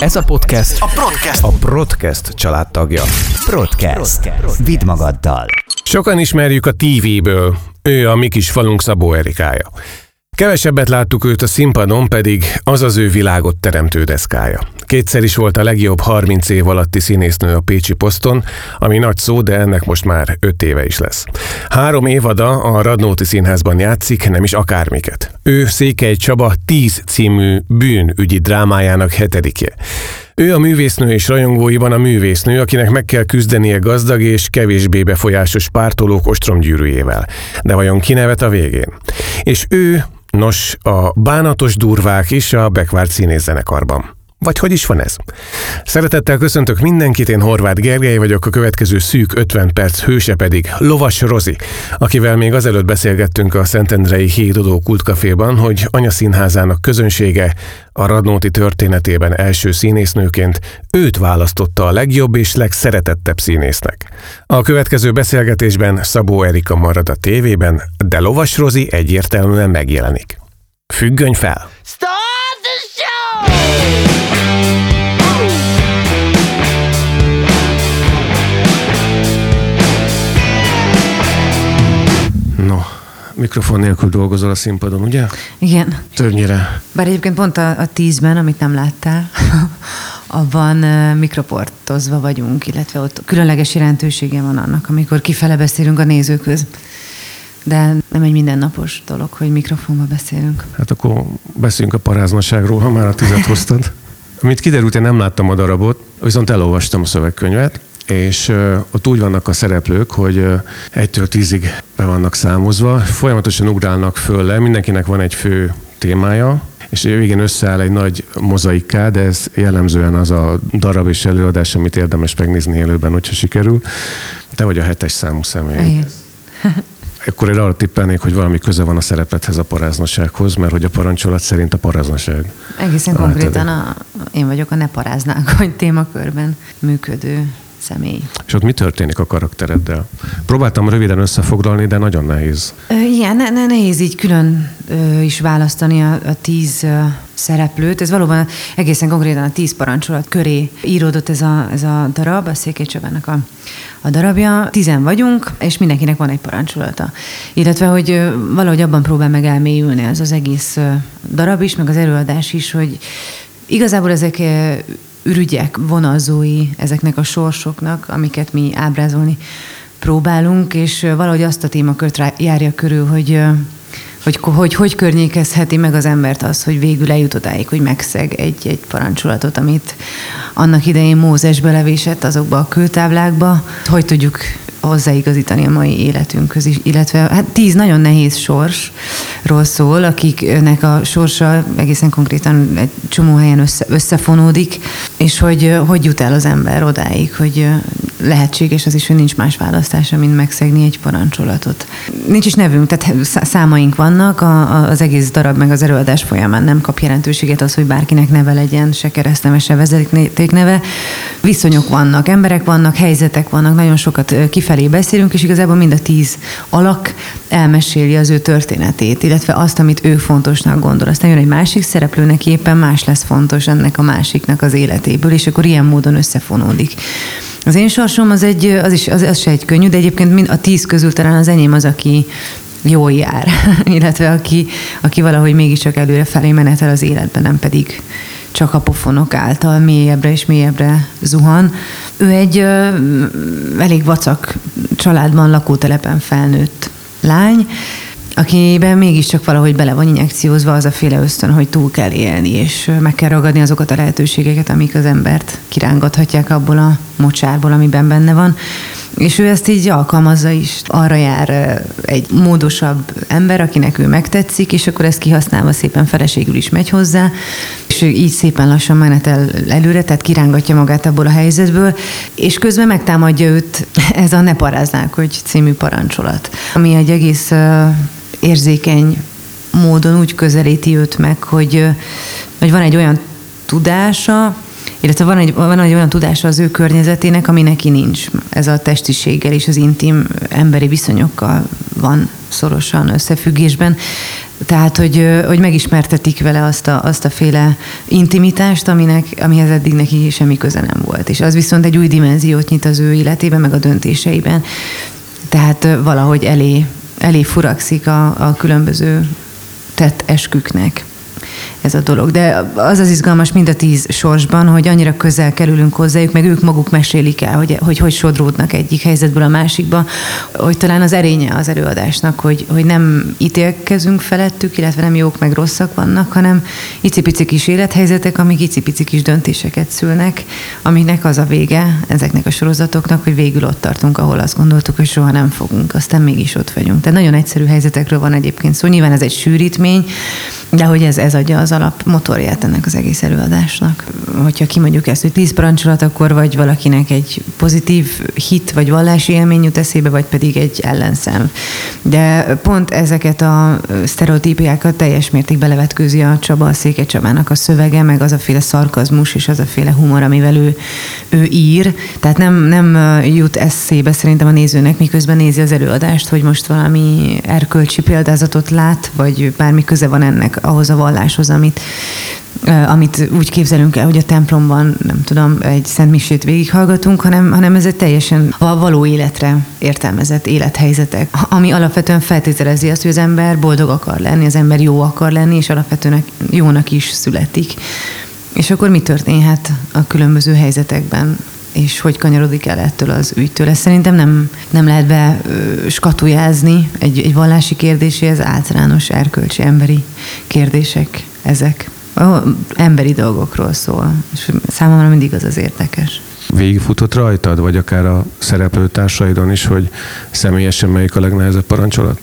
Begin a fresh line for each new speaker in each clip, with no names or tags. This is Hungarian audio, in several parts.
Ez a podcast
A Podcast.
a Podcast családtagja.
Podcast. Vidd magaddal.
Sokan ismerjük a tévéből. Ő a mi kis falunk Szabó Erikája. Kevesebbet láttuk őt a színpadon, pedig az az ő világot teremtő deszkája. Kétszer is volt a legjobb 30 év alatti színésznő a Pécsi poszton, ami nagy szó, de ennek most már 5 éve is lesz. Három évada a Radnóti Színházban játszik, nem is akármiket. Ő Székely Csaba 10 című bűnügyi drámájának hetedikje. Ő a művésznő és rajongóiban a művésznő, akinek meg kell küzdenie gazdag és kevésbé befolyásos pártolók ostromgyűrűjével. De vajon kinevet a végén? És ő, nos, a bánatos durvák is a Bekvárt színészzenekarban. Vagy hogy is van ez? Szeretettel köszöntök mindenkit, én Horváth Gergely vagyok, a következő szűk 50 perc hőse pedig Lovas Rozi, akivel még azelőtt beszélgettünk a Szentendrei Hédodó kultkaféban, hogy anyaszínházának közönsége a Radnóti történetében első színésznőként őt választotta a legjobb és legszeretettebb színésznek. A következő beszélgetésben Szabó Erika marad a tévében, de Lovas Rozi egyértelműen megjelenik. Függöny fel! No, mikrofon nélkül dolgozol a színpadon, ugye?
Igen.
Többnyire.
Bár egyébként pont a, a tízben, amit nem láttál, abban uh, mikroportozva vagyunk, illetve ott különleges jelentősége van annak, amikor kifele beszélünk a nézőköz. De nem egy mindennapos dolog, hogy mikrofonba beszélünk.
Hát akkor beszéljünk a paráznaságról, ha már a tizet hoztad. Mint kiderült, én nem láttam a darabot, viszont elolvastam a szövegkönyvet, és ott úgy vannak a szereplők, hogy egytől tízig be vannak számozva, folyamatosan ugrálnak föl le, mindenkinek van egy fő témája, és végén összeáll egy nagy mozaikká, de ez jellemzően az a darab és előadás, amit érdemes megnézni élőben, hogyha sikerül. Te vagy a hetes számú személy.
Igen.
Akkor én arra tippelnék, hogy valami köze van a szerepethez a paráznasághoz, mert hogy a parancsolat szerint a paráznaság.
Egészen konkrétan a, én vagyok a ne paráznánk, hogy témakörben működő személy.
És ott mi történik a karaktereddel? Próbáltam röviden összefoglalni, de nagyon nehéz.
Igen, ne, ne, nehéz így külön ö, is választani a, a tíz ö, szereplőt. Ez valóban egészen konkrétan a tíz parancsolat köré íródott ez a, ez a darab, a Székely Csabának a, a darabja. Tizen vagyunk, és mindenkinek van egy parancsolata. Illetve, hogy valahogy abban próbál meg elmélyülni ez az egész darab is, meg az előadás is, hogy igazából ezek ürügyek, vonalzói ezeknek a sorsoknak, amiket mi ábrázolni próbálunk, és valahogy azt a témakört járja körül, hogy hogy, hogy hogy környékezheti meg az embert az, hogy végül eljut odáig, hogy megszeg egy, egy parancsolatot, amit annak idején Mózes belevésett azokba a kőtáblákba, hogy tudjuk hozzáigazítani a mai életünkhöz is, illetve hát tíz nagyon nehéz sorsról szól, akiknek a sorsa egészen konkrétan egy csomó helyen össze, összefonódik, és hogy hogy jut el az ember odáig, hogy lehetséges az is, hogy nincs más választása, mint megszegni egy parancsolatot. Nincs is nevünk, tehát szá- számaink vannak, a, a, az egész darab meg az előadás folyamán nem kap jelentőséget az, hogy bárkinek neve legyen, se keresztneve, se vezetékneve. Viszonyok vannak, emberek vannak, helyzetek vannak, nagyon sokat kifelé beszélünk, és igazából mind a tíz alak elmeséli az ő történetét, illetve azt, amit ő fontosnak gondol. Aztán jön egy másik szereplő, neki éppen más lesz fontos ennek a másiknak az életéből, és akkor ilyen módon összefonódik. Az én sorsom az, egy, az, is, az, az se egy könnyű, de egyébként mind a tíz közül talán az enyém az, aki jól jár, illetve aki, aki valahogy mégiscsak előre felé menetel az életben, nem pedig csak a pofonok által mélyebbre és mélyebbre zuhan. Ő egy ö, elég vacak családban, lakótelepen felnőtt lány, akiben mégiscsak valahogy bele van injekciózva az a féle ösztön, hogy túl kell élni, és meg kell ragadni azokat a lehetőségeket, amik az embert kirángathatják abból a mocsárból, amiben benne van. És ő ezt így alkalmazza is. Arra jár egy módosabb ember, akinek ő megtetszik, és akkor ezt kihasználva szépen feleségül is megy hozzá, és így szépen lassan menetel előre, tehát kirángatja magát abból a helyzetből, és közben megtámadja őt ez a Ne paráznák, hogy című parancsolat, ami egy egész érzékeny módon úgy közelíti őt meg, hogy, hogy van egy olyan tudása, illetve van egy, van egy olyan tudása az ő környezetének, ami neki nincs. Ez a testiséggel és az intim emberi viszonyokkal van szorosan összefüggésben. Tehát, hogy, hogy megismertetik vele azt a, azt a féle intimitást, aminek, amihez eddig neki semmi köze nem volt. És az viszont egy új dimenziót nyit az ő életében, meg a döntéseiben. Tehát valahogy elé, elé furakszik a, a különböző tett esküknek ez a dolog. De az az izgalmas mind a tíz sorsban, hogy annyira közel kerülünk hozzájuk, meg ők maguk mesélik el, hogy hogy, hogy sodródnak egyik helyzetből a másikba, hogy talán az erénye az előadásnak, hogy, hogy nem ítélkezünk felettük, illetve nem jók meg rosszak vannak, hanem icipici kis élethelyzetek, amik icipici kis döntéseket szülnek, amiknek az a vége ezeknek a sorozatoknak, hogy végül ott tartunk, ahol azt gondoltuk, hogy soha nem fogunk, aztán mégis ott vagyunk. Tehát nagyon egyszerű helyzetekről van egyébként szó. Nyilván ez egy sűrítmény, de hogy ez, ez adja az alap motorját ennek az egész előadásnak. Hogyha kimondjuk ezt, hogy tíz parancsolat, akkor vagy valakinek egy pozitív hit vagy vallási élmény jut eszébe, vagy pedig egy ellenszem. De pont ezeket a sztereotípiákat teljes mértékben levetkőzi a Csaba, a Széke Csabának a szövege, meg az a féle szarkazmus és az a féle humor, amivel ő, ő ír. Tehát nem, nem jut eszébe szerintem a nézőnek, miközben nézi az előadást, hogy most valami erkölcsi példázatot lát, vagy bármi köze van ennek ahhoz a valláshoz, amit, amit úgy képzelünk el, hogy a templomban, nem tudom, egy szent misét végighallgatunk, hanem, hanem ez egy teljesen a való életre értelmezett élethelyzetek, ami alapvetően feltételezi azt, hogy az ember boldog akar lenni, az ember jó akar lenni, és alapvetően jónak is születik. És akkor mi történhet a különböző helyzetekben? és hogy kanyarodik el ettől az ügytől. Ezt szerintem nem, nem lehet be skatujázni egy, egy vallási kérdéséhez, általános erkölcsi emberi kérdések ezek. Emberi dolgokról szól, és számomra mindig az az érdekes.
Végigfutott rajtad, vagy akár a szereplőtársaidon is, hogy személyesen melyik a legnehezebb parancsolat?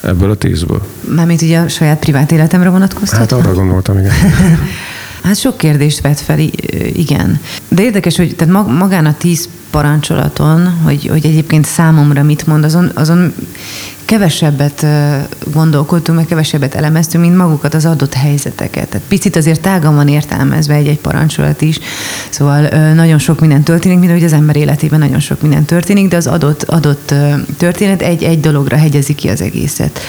Ebből a tízből.
Mármint ugye a saját privát életemre vonatkoztat?
Hát arra gondoltam, igen.
Hát sok kérdést vet fel, igen. De érdekes, hogy tehát magán a tíz parancsolaton, hogy, hogy egyébként számomra mit mond, azon, azon kevesebbet gondolkodtunk, meg kevesebbet elemeztünk, mint magukat az adott helyzeteket. Tehát picit azért tágan van értelmezve egy-egy parancsolat is, szóval nagyon sok minden történik, mint hogy az ember életében nagyon sok minden történik, de az adott, adott történet egy-egy dologra hegyezi ki az egészet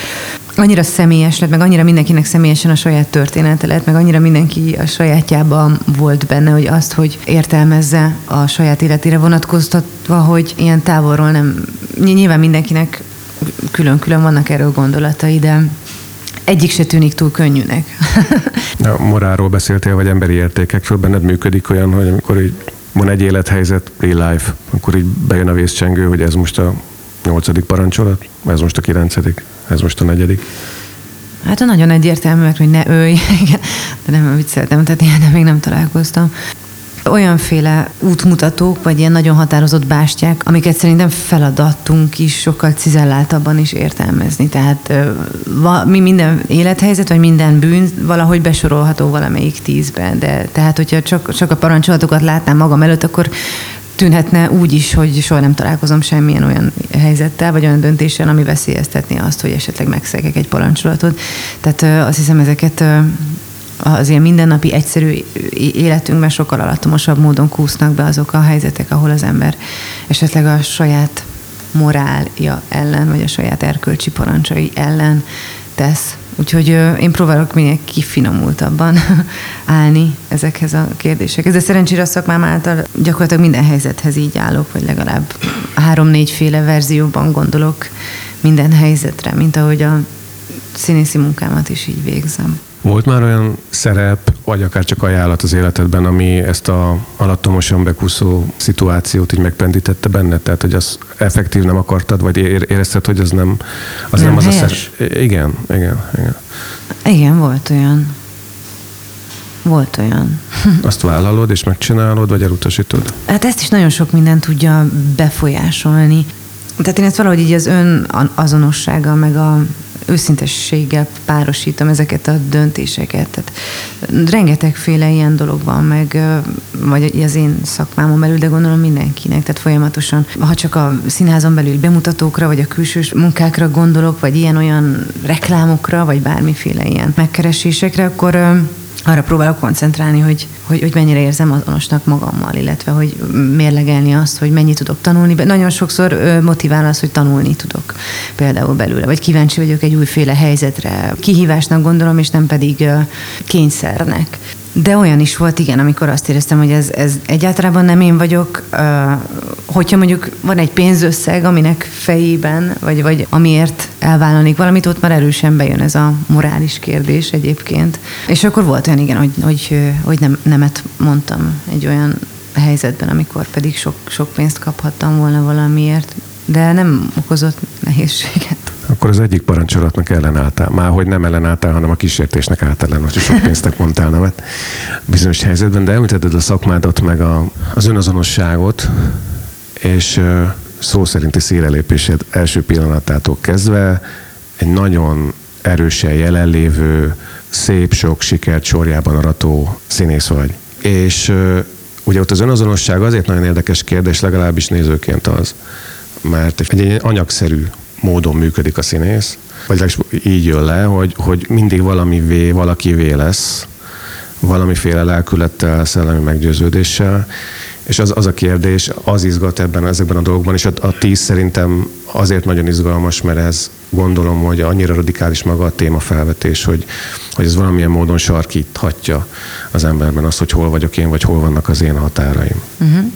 annyira személyes lett, meg annyira mindenkinek személyesen a saját története lett, meg annyira mindenki a sajátjában volt benne, hogy azt, hogy értelmezze a saját életére vonatkoztatva, hogy ilyen távolról nem, nyilván mindenkinek külön-külön vannak erről gondolatai, de egyik se tűnik túl könnyűnek.
a morálról beszéltél, vagy emberi értékekről, benned működik olyan, hogy amikor így van egy élethelyzet, real life, akkor így bejön a vészcsengő, hogy ez most a nyolcadik parancsolat, ez most a kilencedik, ez most a negyedik.
Hát a nagyon egyértelmű, hogy ne őj, de nem vicceltem, tehát ilyen még nem találkoztam olyanféle útmutatók, vagy ilyen nagyon határozott bástyák, amiket szerintem feladatunk is sokkal cizelláltabban is értelmezni. Tehát mi minden élethelyzet, vagy minden bűn valahogy besorolható valamelyik tízbe. De tehát, hogyha csak, csak a parancsolatokat látnám magam előtt, akkor tűnhetne úgy is, hogy soha nem találkozom semmilyen olyan helyzettel, vagy olyan döntéssel, ami veszélyeztetné azt, hogy esetleg megszegek egy parancsolatot. Tehát azt hiszem, ezeket az ilyen mindennapi egyszerű életünkben sokkal alattomosabb módon kúsznak be azok a helyzetek, ahol az ember esetleg a saját morálja ellen, vagy a saját erkölcsi parancsai ellen tesz. Úgyhogy én próbálok minél kifinomultabban állni ezekhez a kérdésekhez. De szerencsére a szakmám által gyakorlatilag minden helyzethez így állok, vagy legalább három-négyféle verzióban gondolok minden helyzetre, mint ahogy a színészi munkámat is így végzem.
Volt már olyan szerep, vagy akár csak ajánlat az életedben, ami ezt a alattomosan bekúszó szituációt így megpendítette benne? Tehát, hogy az effektív nem akartad, vagy érezted, hogy az nem az, nem, nem az a szerep? Igen, igen, igen.
Igen, volt olyan. Volt olyan.
Azt vállalod és megcsinálod, vagy elutasítod?
Hát ezt is nagyon sok minden tudja befolyásolni. Tehát én ezt valahogy így az ön azonossága, meg a őszintességgel párosítom ezeket a döntéseket. Tehát rengetegféle ilyen dolog van, meg vagy az én szakmámon belül, de gondolom mindenkinek. Tehát folyamatosan, ha csak a színházon belül bemutatókra, vagy a külsős munkákra gondolok, vagy ilyen-olyan reklámokra, vagy bármiféle ilyen megkeresésekre, akkor arra próbálok koncentrálni, hogy, hogy, hogy mennyire érzem azonosnak magammal, illetve hogy mérlegelni azt, hogy mennyit tudok tanulni. Nagyon sokszor motivál az, hogy tanulni tudok például belőle, vagy kíváncsi vagyok egy újféle helyzetre. Kihívásnak gondolom, és nem pedig kényszernek. De olyan is volt, igen, amikor azt éreztem, hogy ez, ez egyáltalán nem én vagyok. Hogyha mondjuk van egy pénzösszeg, aminek fejében, vagy, vagy amiért elvállalnék valamit, ott már erősen bejön ez a morális kérdés egyébként. És akkor volt olyan, igen, hogy, hogy, hogy nem, nemet mondtam egy olyan helyzetben, amikor pedig sok, sok pénzt kaphattam volna valamiért, de nem okozott nehézséget.
Akkor az egyik parancsolatnak ellenálltál. Már hogy nem ellenálltál, hanem a kísértésnek állt ellen, hogy sok pénztek mondtál nevet bizonyos helyzetben, de említetted a szakmádat, meg a, az önazonosságot, és szó szerinti szélelépésed első pillanatától kezdve egy nagyon erősen jelenlévő, szép sok sikert sorjában arató színész vagy. És ugye ott az önazonosság azért nagyon érdekes kérdés, legalábbis nézőként az, mert egy anyagszerű módon működik a színész, vagy így jön le, hogy, hogy mindig valami vé, valaki vé lesz, valamiféle lelkülettel, szellemi meggyőződéssel, és az, az a kérdés, az izgat ebben, ezekben a dolgokban, és a, a tíz szerintem azért nagyon izgalmas, mert ez gondolom, hogy annyira radikális maga a téma felvetés, hogy, hogy ez valamilyen módon sarkíthatja az emberben azt, hogy hol vagyok én, vagy hol vannak az én határaim. Uh-huh.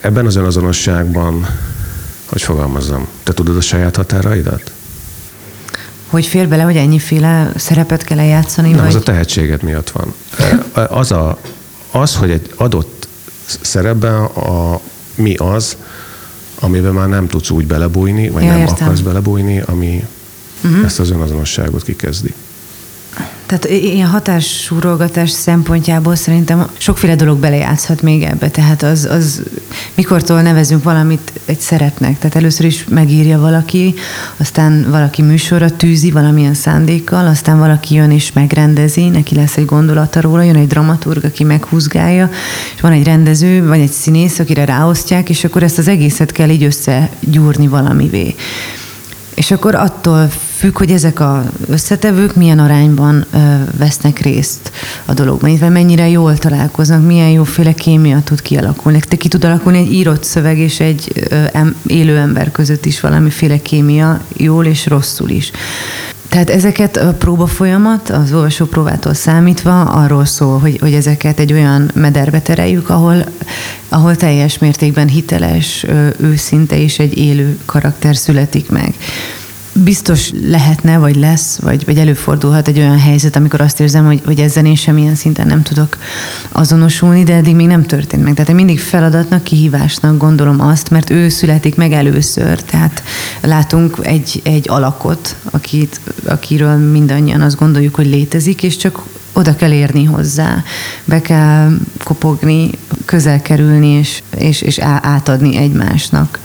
Ebben az önazonosságban hogy fogalmazzam, te tudod a saját határaidat?
Hogy fér bele, hogy ennyiféle szerepet kell eljátszani?
Nem,
vagy...
az a tehetséget miatt van. Az, a, az hogy egy adott szerepben a, mi az, amiben már nem tudsz úgy belebújni, vagy ja, nem értem. akarsz belebújni, ami uh-huh. ezt az önazonosságot kikezdi.
Tehát ilyen hatássúrolgatás szempontjából szerintem sokféle dolog belejátszhat még ebbe. Tehát az, az mikortól nevezünk valamit egy szeretnek. Tehát először is megírja valaki, aztán valaki műsorra tűzi valamilyen szándékkal, aztán valaki jön és megrendezi, neki lesz egy gondolata róla, jön egy dramaturg, aki meghúzgálja, és van egy rendező, vagy egy színész, akire ráosztják, és akkor ezt az egészet kell így összegyúrni valamivé. És akkor attól függ, hogy ezek az összetevők milyen arányban ö, vesznek részt a dologban, illetve mennyire jól találkoznak, milyen jóféle kémia tud kialakulni. Te ki tud alakulni egy írott szöveg és egy ö, em, élő ember között is valamiféle kémia, jól és rosszul is. Tehát ezeket a próba folyamat, az olvasó próbától számítva arról szól, hogy, hogy ezeket egy olyan mederbe tereljük, ahol, ahol teljes mértékben hiteles, őszinte és egy élő karakter születik meg biztos lehetne, vagy lesz, vagy, vagy előfordulhat egy olyan helyzet, amikor azt érzem, hogy, hogy ezzel én semmilyen szinten nem tudok azonosulni, de eddig még nem történt meg. Tehát én mindig feladatnak, kihívásnak gondolom azt, mert ő születik meg először. Tehát látunk egy, egy alakot, akit, akiről mindannyian azt gondoljuk, hogy létezik, és csak oda kell érni hozzá, be kell kopogni, közel kerülni, és, és, és átadni egymásnak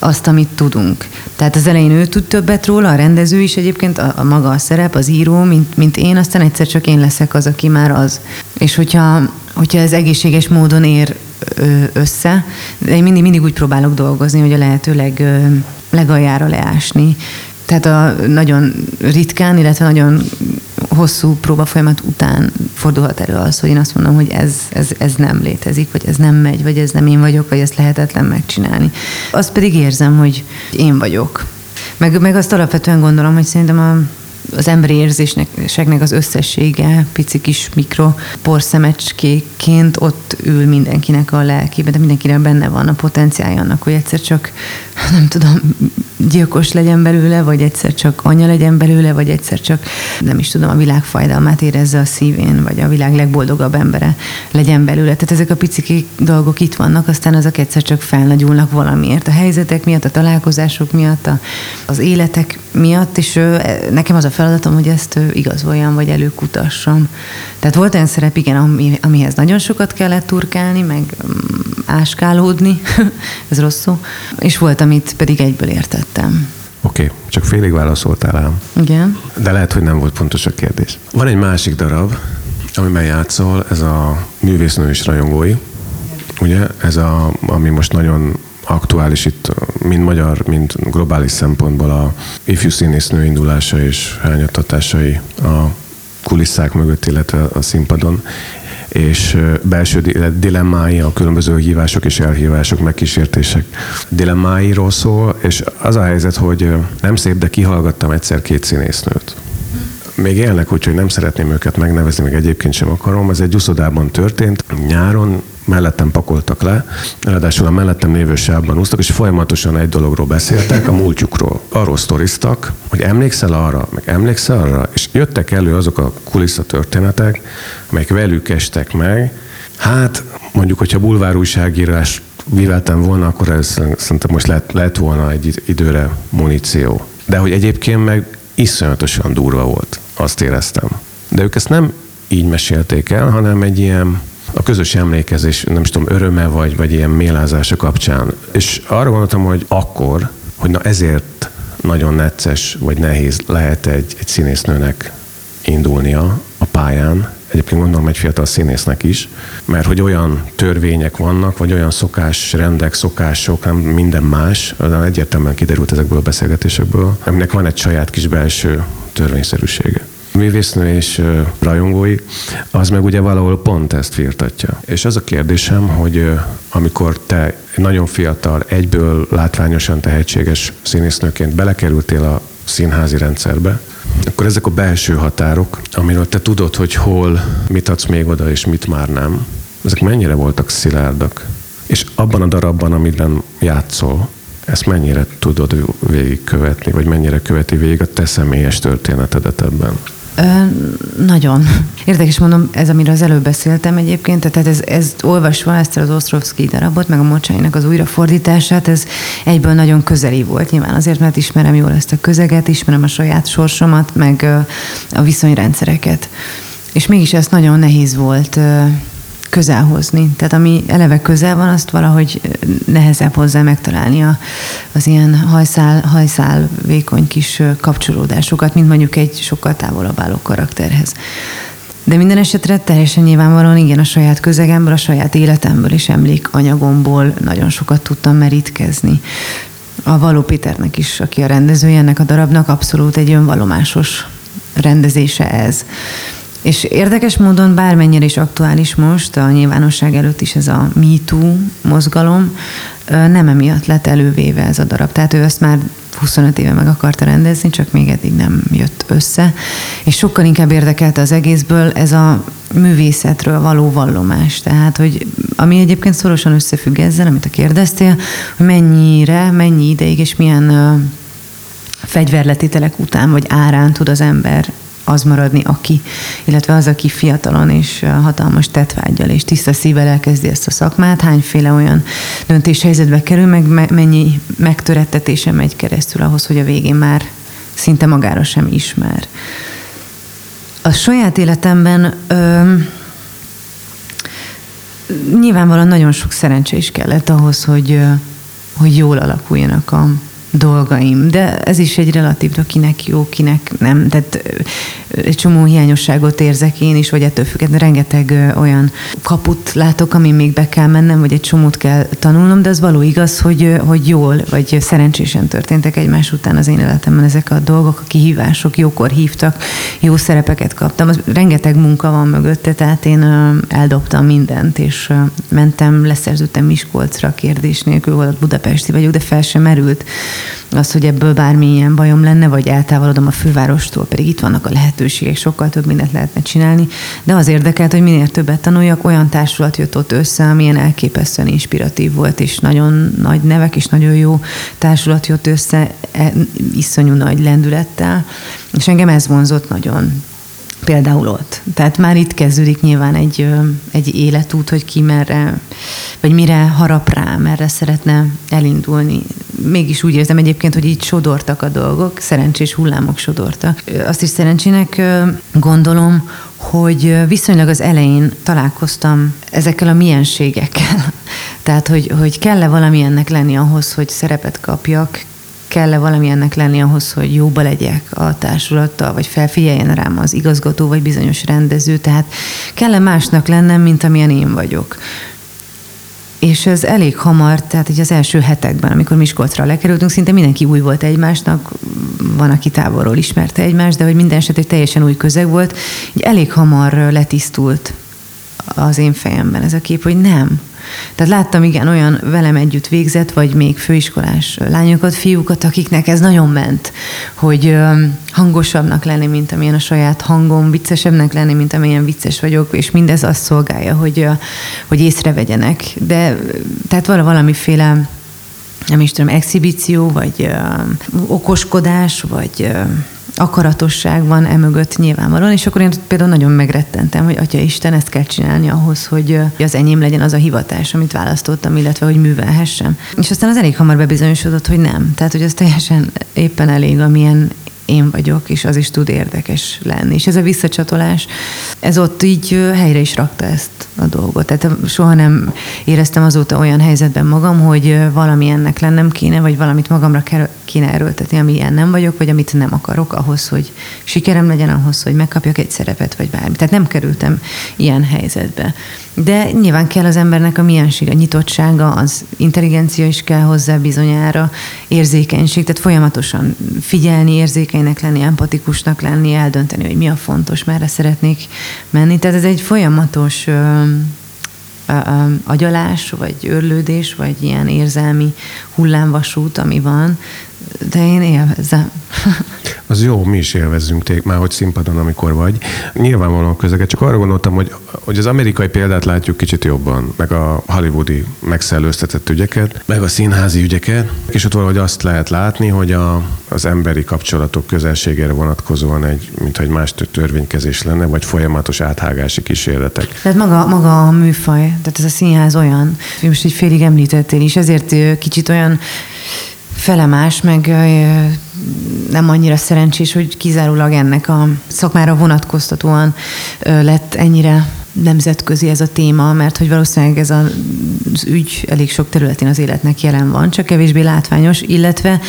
azt, amit tudunk. Tehát az elején ő tud többet róla, a rendező is egyébként, a, a maga a szerep, az író, mint, mint én, aztán egyszer csak én leszek az, aki már az. És hogyha, hogyha ez egészséges módon ér össze, de én mindig, mindig úgy próbálok dolgozni, hogy a lehető leg, legaljára leásni. Tehát a nagyon ritkán, illetve nagyon hosszú próbafolyamat után fordulhat elő az, hogy én azt mondom, hogy ez, ez, ez nem létezik, vagy ez nem megy, vagy ez nem én vagyok, vagy ezt lehetetlen megcsinálni. Azt pedig érzem, hogy én vagyok. Meg, meg azt alapvetően gondolom, hogy szerintem a, az emberi érzéseknek az összessége, pici kis mikro porszemecskéként ott ül mindenkinek a lelkében, de mindenkinek benne van a potenciálja annak, hogy egyszer csak, nem tudom, gyilkos legyen belőle, vagy egyszer csak anya legyen belőle, vagy egyszer csak nem is tudom, a világ fájdalmát érezze a szívén, vagy a világ legboldogabb embere legyen belőle. Tehát ezek a pici dolgok itt vannak, aztán azok egyszer csak felnagyulnak valamiért. A helyzetek miatt, a találkozások miatt, a, az életek miatt, és ő, nekem az a feladatom, hogy ezt igazoljan, vagy előkutassam. Tehát volt olyan szerep, igen, ami, amihez nagyon sokat kellett turkálni, meg mm, áskálódni, ez rossz szó, és volt, amit pedig egyből értettem.
Oké, okay, csak félig válaszoltál ám.
Igen.
De lehet, hogy nem volt pontos a kérdés. Van egy másik darab, amiben játszol, ez a művésznő és rajongói. Ugye, ez a, ami most nagyon aktuális itt, mind magyar, mind globális szempontból a ifjú színésznő indulása és hányattatásai a kulisszák mögött, illetve a színpadon, és belső dilemmái, a különböző hívások és elhívások, megkísértések dilemmáiról szól, és az a helyzet, hogy nem szép, de kihallgattam egyszer két színésznőt. Még élnek, úgyhogy nem szeretném őket megnevezni, meg egyébként sem akarom. Ez egy uszodában történt, nyáron, mellettem pakoltak le, ráadásul a mellettem lévő sávban úsztak, és folyamatosan egy dologról beszéltek, a múltjukról. Arról sztoriztak, hogy emlékszel arra, meg emlékszel arra, és jöttek elő azok a kulisszatörténetek, amelyek velük estek meg. Hát, mondjuk, hogyha bulvár újságírás műveltem volna, akkor ez szerintem most lett, lett volna egy időre muníció. De hogy egyébként meg iszonyatosan durva volt, azt éreztem. De ők ezt nem így mesélték el, hanem egy ilyen a közös emlékezés, nem is tudom, öröme vagy, vagy ilyen mélázása kapcsán. És arra gondoltam, hogy akkor, hogy na ezért nagyon necces vagy nehéz lehet egy, egy színésznőnek indulnia a pályán, egyébként gondolom egy fiatal színésznek is, mert hogy olyan törvények vannak, vagy olyan szokás, rendek, szokások, nem minden más, az egyértelműen kiderült ezekből a beszélgetésekből, aminek van egy saját kis belső törvényszerűsége művésznő és rajongói, az meg ugye valahol pont ezt firtatja. És az a kérdésem, hogy amikor te nagyon fiatal, egyből látványosan tehetséges színésznőként belekerültél a színházi rendszerbe, akkor ezek a belső határok, amiről te tudod, hogy hol mit adsz még oda, és mit már nem, ezek mennyire voltak szilárdak? És abban a darabban, amiben játszol, ezt mennyire tudod végigkövetni, vagy mennyire követi végig a te személyes történetedet ebben?
Nagyon. Érdekes mondom, ez, amiről az előbb beszéltem egyébként, tehát ez, ez olvasva ezt az Osztrovszki darabot, meg a Mocsainak az újrafordítását, ez egyből nagyon közeli volt. Nyilván azért, mert ismerem jól ezt a közeget, ismerem a saját sorsomat, meg a viszonyrendszereket. És mégis ezt nagyon nehéz volt közel hozni. Tehát ami eleve közel van, azt valahogy nehezebb hozzá megtalálni a, az ilyen hajszál, hajszál vékony kis kapcsolódásokat, mint mondjuk egy sokkal távolabb álló karakterhez. De minden esetre teljesen nyilvánvalóan igen, a saját közegemből, a saját életemből és emlékanyagomból nagyon sokat tudtam merítkezni. A Való Péternek is, aki a rendezője ennek a darabnak, abszolút egy önvalomásos rendezése ez. És érdekes módon bármennyire is aktuális most, a nyilvánosság előtt is ez a MeToo mozgalom, nem emiatt lett elővéve ez a darab. Tehát ő ezt már 25 éve meg akarta rendezni, csak még eddig nem jött össze. És sokkal inkább érdekelte az egészből ez a művészetről való vallomás. Tehát, hogy ami egyébként szorosan összefügg ezzel, amit a kérdeztél, hogy mennyire, mennyi ideig és milyen fegyverletételek után vagy árán tud az ember az maradni, aki, illetve az, aki fiatalon és hatalmas tetvágyal és tiszta szívvel elkezdi ezt a szakmát, hányféle olyan döntéshelyzetbe kerül, meg mennyi megtörettetése megy keresztül ahhoz, hogy a végén már szinte magára sem ismer. A saját életemben ö, nyilvánvalóan nagyon sok szerencse is kellett ahhoz, hogy, hogy jól alakuljanak a, dolgaim, de ez is egy relatív, kinek jó, kinek nem. Tehát egy csomó hiányosságot érzek én is, vagy ettől függetlenül rengeteg olyan kaput látok, ami még be kell mennem, vagy egy csomót kell tanulnom, de az való igaz, hogy, hogy jól, vagy szerencsésen történtek egymás után az én életemben ezek a dolgok, a kihívások, jókor hívtak, jó szerepeket kaptam. Az, rengeteg munka van mögötte, tehát én eldobtam mindent, és mentem, leszerződtem Miskolcra kérdés nélkül, volt budapesti vagyok, de fel sem merült az, hogy ebből bármilyen bajom lenne, vagy eltávolodom a fővárostól, pedig itt vannak a lehetőségek, sokkal több mindent lehetne csinálni, de az érdekelt, hogy minél többet tanuljak, olyan társulat jött ott össze, amilyen elképesztően inspiratív volt, és nagyon nagy nevek, és nagyon jó társulat jött össze, e, iszonyú nagy lendülettel, és engem ez vonzott nagyon például ott. Tehát már itt kezdődik nyilván egy, egy életút, hogy ki merre, vagy mire harap rá, merre szeretne elindulni. Mégis úgy érzem egyébként, hogy így sodortak a dolgok, szerencsés hullámok sodortak. Azt is szerencsének gondolom, hogy viszonylag az elején találkoztam ezekkel a mienségekkel. Tehát, hogy, hogy kell-e valamilyennek lenni ahhoz, hogy szerepet kapjak, kell-e valamilyennek lenni ahhoz, hogy jóba legyek a társulattal, vagy felfigyeljen rám az igazgató, vagy bizonyos rendező, tehát kell-e másnak lennem, mint amilyen én vagyok. és ez elég hamar, tehát így az első hetekben, amikor Miskolcra lekerültünk, szinte mindenki új volt egymásnak, van, aki távolról ismerte egymást, de hogy minden eset teljesen új közeg volt, így elég hamar letisztult az én fejemben ez a kép, hogy nem, tehát láttam igen olyan velem együtt végzett, vagy még főiskolás lányokat, fiúkat, akiknek ez nagyon ment, hogy hangosabbnak lenni, mint amilyen a saját hangom, viccesebbnek lenni, mint amilyen vicces vagyok, és mindez azt szolgálja, hogy, hogy észrevegyenek. De tehát vala valamiféle nem is tudom, exhibíció, vagy uh, okoskodás, vagy uh, akaratosság van emögött nyilvánvalóan, és akkor én például nagyon megrettentem, hogy Atya Isten, ezt kell csinálni ahhoz, hogy az enyém legyen az a hivatás, amit választottam, illetve hogy művelhessem. És aztán az elég hamar bebizonyosodott, hogy nem. Tehát, hogy ez teljesen éppen elég, amilyen én vagyok, és az is tud érdekes lenni. És ez a visszacsatolás, ez ott így helyre is rakta ezt a dolgot. Tehát soha nem éreztem azóta olyan helyzetben magam, hogy valami ennek lennem kéne, vagy valamit magamra kéne erőltetni, ami ilyen nem vagyok, vagy amit nem akarok ahhoz, hogy sikerem legyen, ahhoz, hogy megkapjak egy szerepet, vagy bármi. Tehát nem kerültem ilyen helyzetbe. De nyilván kell az embernek a miensége, a nyitottsága, az intelligencia is kell hozzá bizonyára, érzékenység, tehát folyamatosan figyelni, érzékenynek lenni, empatikusnak lenni, eldönteni, hogy mi a fontos, merre szeretnék menni. Tehát ez egy folyamatos ö, ö, agyalás, vagy örlődés, vagy ilyen érzelmi hullámvasút, ami van, de én élvezem.
Az jó, mi is élvezzünk téged, már hogy színpadon, amikor vagy. Nyilvánvalóan közeget, csak arra gondoltam, hogy, hogy az amerikai példát látjuk kicsit jobban, meg a hollywoodi megszellőztetett ügyeket, meg a színházi ügyeket, és ott valahogy azt lehet látni, hogy a, az emberi kapcsolatok közelségére vonatkozóan egy, mintha egy más törvénykezés lenne, vagy folyamatos áthágási kísérletek.
Tehát maga, maga a műfaj, tehát ez a színház olyan, most egy félig említettél is, ezért kicsit olyan felemás, meg nem annyira szerencsés, hogy kizárólag ennek a szakmára vonatkoztatóan lett ennyire nemzetközi ez a téma, mert hogy valószínűleg ez az ügy elég sok területén az életnek jelen van, csak kevésbé látványos, illetve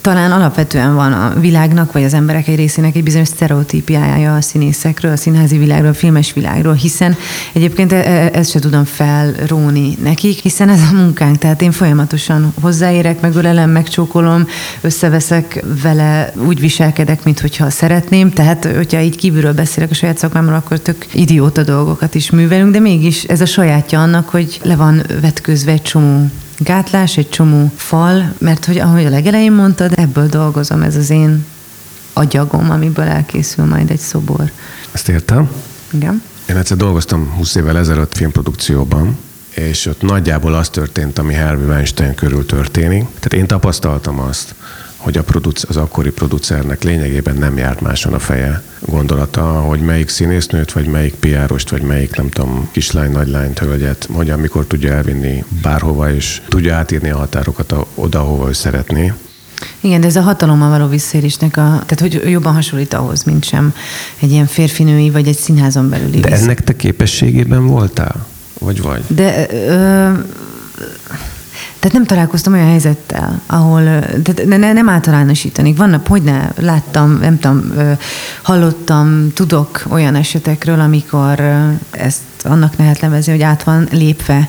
talán alapvetően van a világnak, vagy az emberek egy részének egy bizonyos sztereotípiája a színészekről, a színházi világról, a filmes világról, hiszen egyébként e- e- ezt se tudom felróni nekik, hiszen ez a munkánk, tehát én folyamatosan hozzáérek, megölelem, megcsókolom, összeveszek vele, úgy viselkedek, mintha szeretném, tehát hogyha így kívülről beszélek a saját szakmámról, akkor tök idióta dolgokat is művelünk, de mégis ez a sajátja annak, hogy le van vetközve egy csomó gátlás, egy csomó fal, mert hogy ahogy a legelején mondtad, ebből dolgozom, ez az én agyagom, amiből elkészül majd egy szobor.
Ezt értem.
Igen.
Én egyszer dolgoztam 20 évvel ezelőtt filmprodukcióban, és ott nagyjából az történt, ami Harvey Weinstein körül történik. Tehát én tapasztaltam azt, hogy a produc- az akkori producernek lényegében nem járt máson a feje gondolata, hogy melyik színésznőt, vagy melyik piárost, vagy melyik, nem tudom, kislány, nagylányt, hölgyet, hogy amikor tudja elvinni bárhova, és tudja átírni a határokat oda, hova ő szeretné.
Igen, de ez a hatalommal való visszaérésnek a, tehát hogy jobban hasonlít ahhoz, mint sem egy ilyen férfinői, vagy egy színházon belüli.
De ennek te képességében voltál? Vagy vagy?
De ö, tehát nem találkoztam olyan helyzettel, ahol, tehát ne, ne, nem általánosítanék. Vannak, hogy ne, láttam, nem tudom, hallottam, tudok olyan esetekről, amikor ezt annak lehet nevezni, hogy át van lépve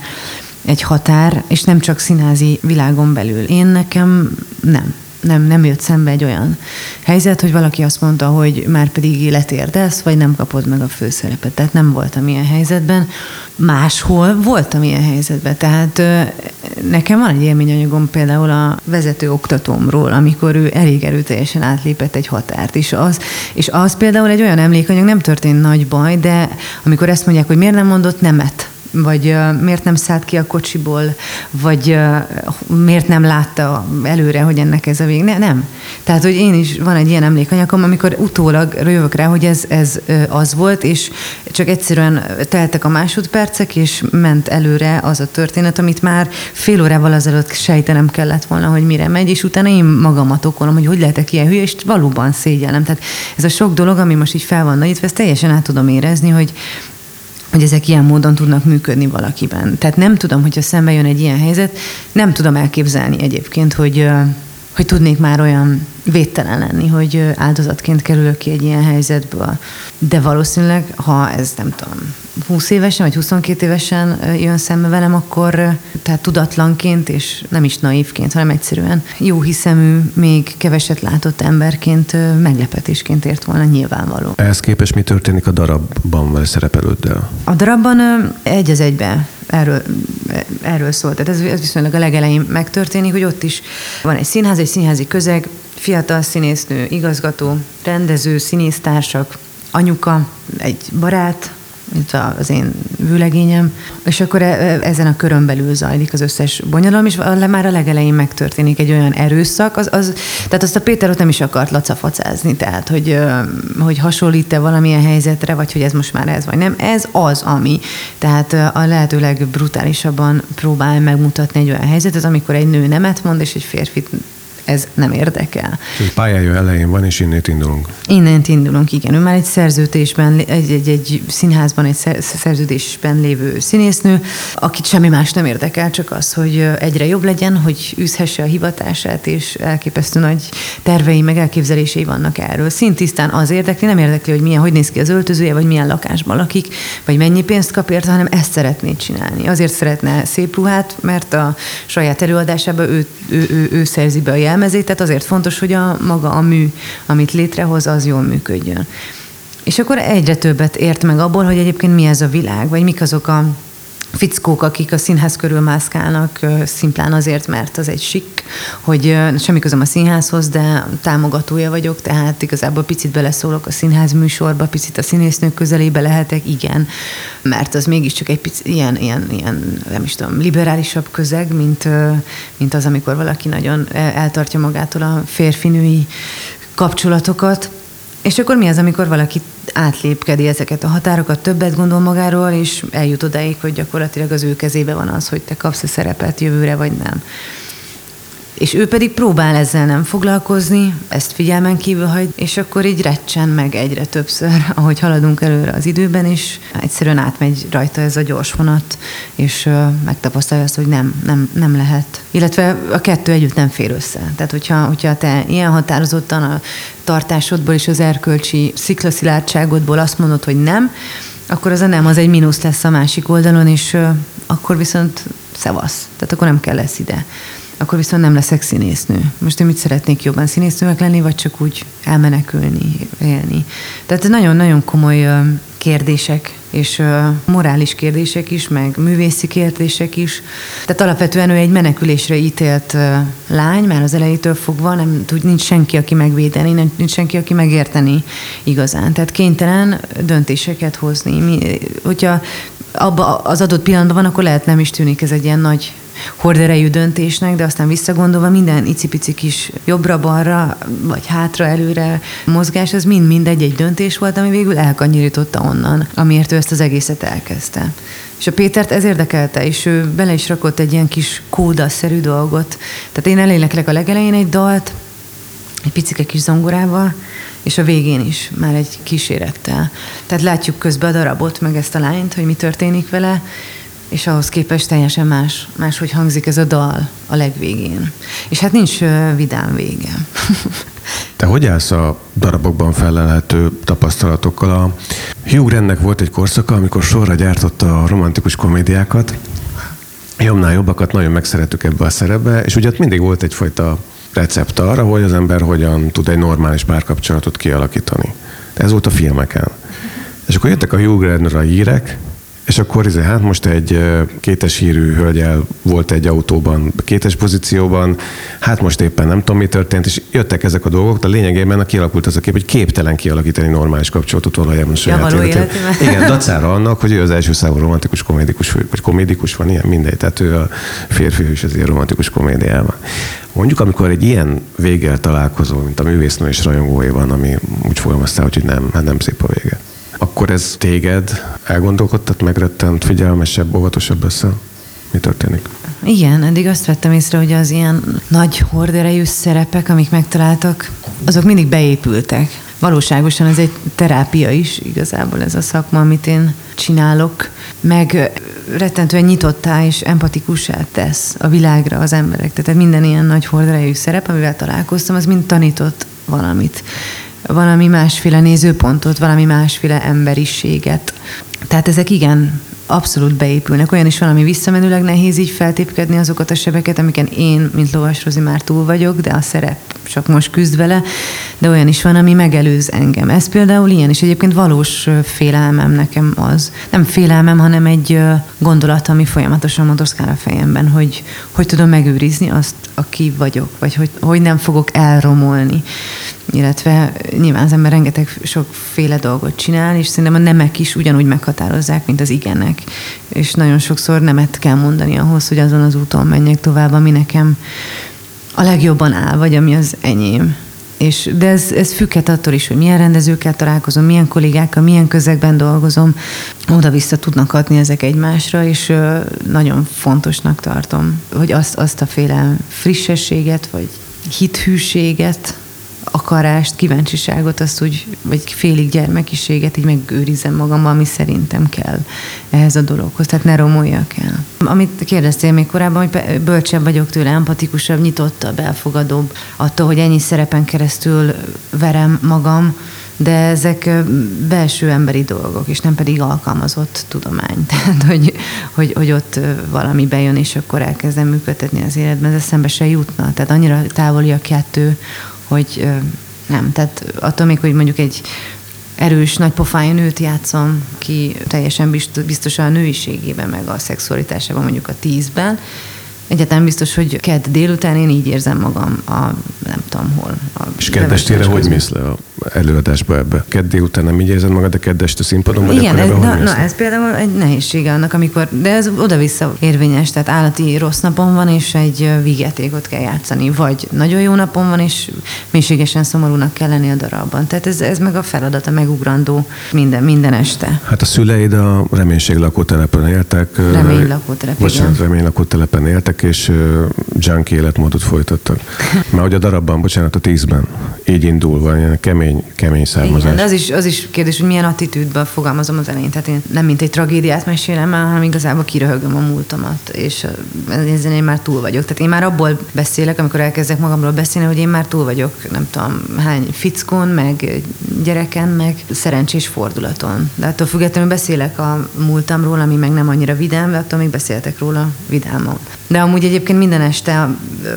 egy határ, és nem csak színházi világon belül. Én nekem nem nem, nem jött szembe egy olyan helyzet, hogy valaki azt mondta, hogy már pedig letérdesz, vagy nem kapod meg a főszerepet. Tehát nem voltam ilyen helyzetben. Máshol voltam ilyen helyzetben. Tehát nekem van egy élményanyagom például a vezető oktatómról, amikor ő elég erőteljesen átlépett egy határt. És az, és az például egy olyan emlékanyag, nem történt nagy baj, de amikor ezt mondják, hogy miért nem mondott nemet, vagy miért nem szállt ki a kocsiból, vagy miért nem látta előre, hogy ennek ez a vég. Ne, nem. Tehát, hogy én is van egy ilyen emlékanyagom, amikor utólag jövök rá, hogy ez, ez az volt, és csak egyszerűen teltek a másodpercek, és ment előre az a történet, amit már fél órával azelőtt sejtenem kellett volna, hogy mire megy, és utána én magamat okolom, hogy hogy lehetek ilyen hülye, és valóban szégyellem. Tehát ez a sok dolog, ami most így fel van nagyítva, ezt teljesen át tudom érezni, hogy hogy ezek ilyen módon tudnak működni valakiben. Tehát nem tudom, hogyha szembe jön egy ilyen helyzet, nem tudom elképzelni egyébként, hogy hogy tudnék már olyan védtelen lenni, hogy áldozatként kerülök ki egy ilyen helyzetből. De valószínűleg, ha ez nem tudom, 20 évesen vagy 22 évesen jön szembe velem, akkor tehát tudatlanként és nem is naívként, hanem egyszerűen jó hiszemű, még keveset látott emberként meglepetésként ért volna nyilvánvaló.
Ehhez képest mi történik a darabban vagy szerepelőddel?
A darabban egy az egybe erről, erről szól. Tehát ez, ez viszonylag a legelején megtörténik, hogy ott is van egy színház, egy színházi közeg, fiatal színésznő, igazgató, rendező, színésztársak, anyuka, egy barát, mint az én vőlegényem, és akkor e- ezen a körön belül zajlik az összes bonyolom, és már a legelején megtörténik egy olyan erőszak, az, az, tehát azt a Péter ott nem is akart lacafacázni, tehát hogy, hogy hasonlít-e valamilyen helyzetre, vagy hogy ez most már ez vagy nem, ez az, ami. Tehát a lehető legbrutálisabban próbál megmutatni egy olyan helyzetet, amikor egy nő nemet mond, és egy férfit ez nem érdekel.
Egy pályája elején van, és innét indulunk.
Innen indulunk, igen. Ő már egy szerződésben, egy, egy, egy színházban, egy szer- szerződésben lévő színésznő, akit semmi más nem érdekel, csak az, hogy egyre jobb legyen, hogy űzhesse a hivatását, és elképesztő nagy tervei, meg elképzelései vannak erről. Szintisztán az érdekli, nem érdekli, hogy milyen, hogy néz ki az öltözője, vagy milyen lakásban lakik, vagy mennyi pénzt kap érte, hanem ezt szeretné csinálni. Azért szeretne szép ruhát, mert a saját előadásában ő, ő, ő, ő szerzi be a jelmezét, tehát azért fontos, hogy a maga a mű, amit létrehoz, az jól működjön. És akkor egyre többet ért meg abból, hogy egyébként mi ez a világ, vagy mik azok a fickók, akik a színház körül mászkálnak szimplán azért, mert az egy sik, hogy semmi közöm a színházhoz, de támogatója vagyok, tehát igazából picit beleszólok a színház műsorba, picit a színésznők közelébe lehetek, igen, mert az mégiscsak egy picit ilyen, ilyen, ilyen nem is tudom, liberálisabb közeg, mint, mint az, amikor valaki nagyon el- eltartja magától a férfinői kapcsolatokat. És akkor mi az, amikor valaki átlépkedi ezeket a határokat, többet gondol magáról, és eljut odáig, hogy gyakorlatilag az ő kezébe van az, hogy te kapsz a szerepet jövőre, vagy nem. És ő pedig próbál ezzel nem foglalkozni, ezt figyelmen kívül hagy, és akkor így recsen meg egyre többször, ahogy haladunk előre az időben, és egyszerűen átmegy rajta ez a gyors vonat, és megtapasztalja azt, hogy nem, nem, nem lehet. Illetve a kettő együtt nem fér össze. Tehát, hogyha, hogyha te ilyen határozottan a tartásodból és az erkölcsi sziklaszilárdságodból azt mondod, hogy nem, akkor az a nem, az egy mínusz lesz a másik oldalon, és akkor viszont szevasz. Tehát akkor nem kell lesz ide akkor viszont nem leszek színésznő. Most én mit szeretnék jobban színésznőnek lenni, vagy csak úgy elmenekülni, élni. Tehát nagyon-nagyon komoly kérdések, és morális kérdések is, meg művészi kérdések is. Tehát alapvetően ő egy menekülésre ítélt lány, már az elejétől fogva, nem tud, nincs senki, aki megvédeni, nincs senki, aki megérteni igazán. Tehát kénytelen döntéseket hozni. Mi, hogyha abba az adott pillanatban akkor lehet nem is tűnik ez egy ilyen nagy horderejű döntésnek, de aztán visszagondolva minden icipici kis jobbra-balra, vagy hátra-előre mozgás, az mind-mind egy-egy döntés volt, ami végül elkanyarította onnan, amiért ő ezt az egészet elkezdte. És a Pétert ez érdekelte, és ő bele is rakott egy ilyen kis kódaszerű dolgot. Tehát én eléneklek a legelején egy dalt, egy picike kis zongorával, és a végén is már egy kísérettel. Tehát látjuk közben a darabot, meg ezt a lányt, hogy mi történik vele, és ahhoz képest teljesen más, máshogy hangzik ez a dal a legvégén. És hát nincs vidám vége.
Te hogy állsz a darabokban felelhető tapasztalatokkal? A Hugh Grantnek volt egy korszaka, amikor sorra gyártotta a romantikus komédiákat, jobbnál jobbakat nagyon megszerettük ebbe a szerepbe, és ugye ott mindig volt egyfajta recept arra, hogy az ember hogyan tud egy normális párkapcsolatot kialakítani. De ez volt a filmeken. És akkor jöttek a Hugh Grantra hírek, és akkor izé, hát most egy kétes hírű hölgyel volt egy autóban, kétes pozícióban, hát most éppen nem tudom, mi történt, és jöttek ezek a dolgok, de lényegében kialakult az a kép, hogy képtelen kialakítani normális kapcsolatot valójában a saját
való
életében. Igen, dacára annak, hogy ő az első számú romantikus komédikus, vagy komédikus van ilyen, mindegy, tehát ő a férfi is az ilyen romantikus komédiában. Mondjuk, amikor egy ilyen véggel találkozol, mint a művésznő és rajongói van, ami úgy fogalmaztál, hogy nem, hát nem szép a vége. Akkor ez téged elgondolkodtat, megrettent, figyelmesebb, óvatosabb össze? Mi történik?
Igen, eddig azt vettem észre, hogy az ilyen nagy horderejű szerepek, amik megtaláltak, azok mindig beépültek. valóságosan ez egy terápia is igazából ez a szakma, amit én csinálok, meg rettentően nyitottá és empatikussá tesz a világra az emberek. Tehát minden ilyen nagy horderejű szerep, amivel találkoztam, az mind tanított valamit. Valami másféle nézőpontot, valami másféle emberiséget. Tehát ezek igen, abszolút beépülnek. Olyan is van, ami visszamenőleg nehéz így feltépkedni azokat a sebeket, amiken én, mint Lovas Rozi már túl vagyok, de a szerep csak most küzd vele, de olyan is van, ami megelőz engem. Ez például ilyen, és egyébként valós félelmem nekem az. Nem félelmem, hanem egy gondolat, ami folyamatosan motoszkál a fejemben, hogy hogy tudom megőrizni azt, aki vagyok, vagy hogy, hogy nem fogok elromolni. Illetve nyilván az ember rengeteg sokféle dolgot csinál, és szerintem a nemek is ugyanúgy meghatározzák, mint az igenek. És nagyon sokszor nemet kell mondani ahhoz, hogy azon az úton menjek tovább, ami nekem a legjobban áll, vagy ami az enyém. És, de ez, ez függhet attól is, hogy milyen rendezőkkel találkozom, milyen kollégákkal, milyen közegben dolgozom. Oda-vissza tudnak adni ezek egymásra, és nagyon fontosnak tartom, hogy azt, azt a féle frissességet, vagy hithűséget, akarást, kíváncsiságot, azt úgy, vagy félig gyermekiséget így megőrizem magamban, ami szerintem kell ehhez a dologhoz. Tehát ne romoljak el. Amit kérdeztél még korábban, hogy bölcsebb vagyok tőle, empatikusabb, nyitottabb, elfogadóbb attól, hogy ennyi szerepen keresztül verem magam, de ezek belső emberi dolgok, és nem pedig alkalmazott tudomány. Tehát, hogy, hogy, hogy ott valami bejön, és akkor elkezdem működtetni az életben, ez eszembe se jutna. Tehát annyira távoli a kettő, hogy nem, tehát attól még, hogy mondjuk egy erős, nagy pofájú nőt játszom, ki teljesen biztos a nőiségében, meg a szexualitásában mondjuk a tízben, Egyetem biztos, hogy kedd délután én így érzem magam a nem tudom hol. A
és keddestére hogy mész le a előadásba ebbe? Kedd délután nem így érzed magad, de keddest a színpadon vagy
Igen,
ez,
na, na, ez például egy nehézsége annak, amikor, de ez oda-vissza érvényes, tehát állati rossz napon van, és egy vígjátékot kell játszani, vagy nagyon jó napon van, és mélységesen szomorúnak kell lenni a darabban. Tehát ez, ez meg a feladat, a megugrandó minden, minden este.
Hát a szüleid a reménység lakótelepen éltek.
Remény lakótelepen.
Bocsánat, remény lakótelepen éltek, és junkie életmódot folytattak. Már hogy a darabban, bocsánat, a tízben így indulva, ilyen kemény, kemény származás. Igen,
az is, az is kérdés, hogy milyen attitűdben fogalmazom az elején. Tehát én nem mint egy tragédiát mesélem el, hanem igazából kiröhögöm a múltamat, és ezen én már túl vagyok. Tehát én már abból beszélek, amikor elkezdek magamról beszélni, hogy én már túl vagyok, nem tudom, hány fickón, meg gyereken, meg szerencsés fordulaton. De attól függetlenül beszélek a múltamról, ami meg nem annyira vidám, de attól még beszéltek róla vidámon. De amúgy egyébként minden este,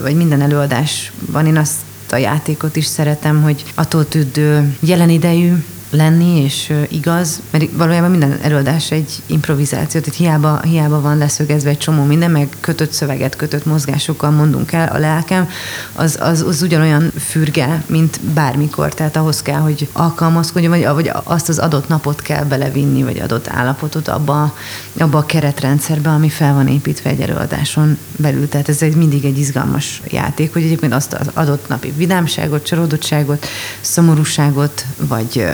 vagy minden előadásban én azt a játékot is szeretem, hogy attól tud jelen idejű, lenni, és igaz, mert valójában minden előadás egy improvizáció, tehát hiába, hiába van leszögezve egy csomó minden, meg kötött szöveget, kötött mozgásokkal mondunk el, a lelkem, az, az, az ugyanolyan fürge, mint bármikor, tehát ahhoz kell, hogy alkalmazkodjon, vagy, vagy azt az adott napot kell belevinni, vagy adott állapotot abba, abba a keretrendszerbe, ami fel van építve egy előadáson belül. Tehát ez egy mindig egy izgalmas játék, hogy egyébként azt az adott napi vidámságot, csalódottságot, szomorúságot, vagy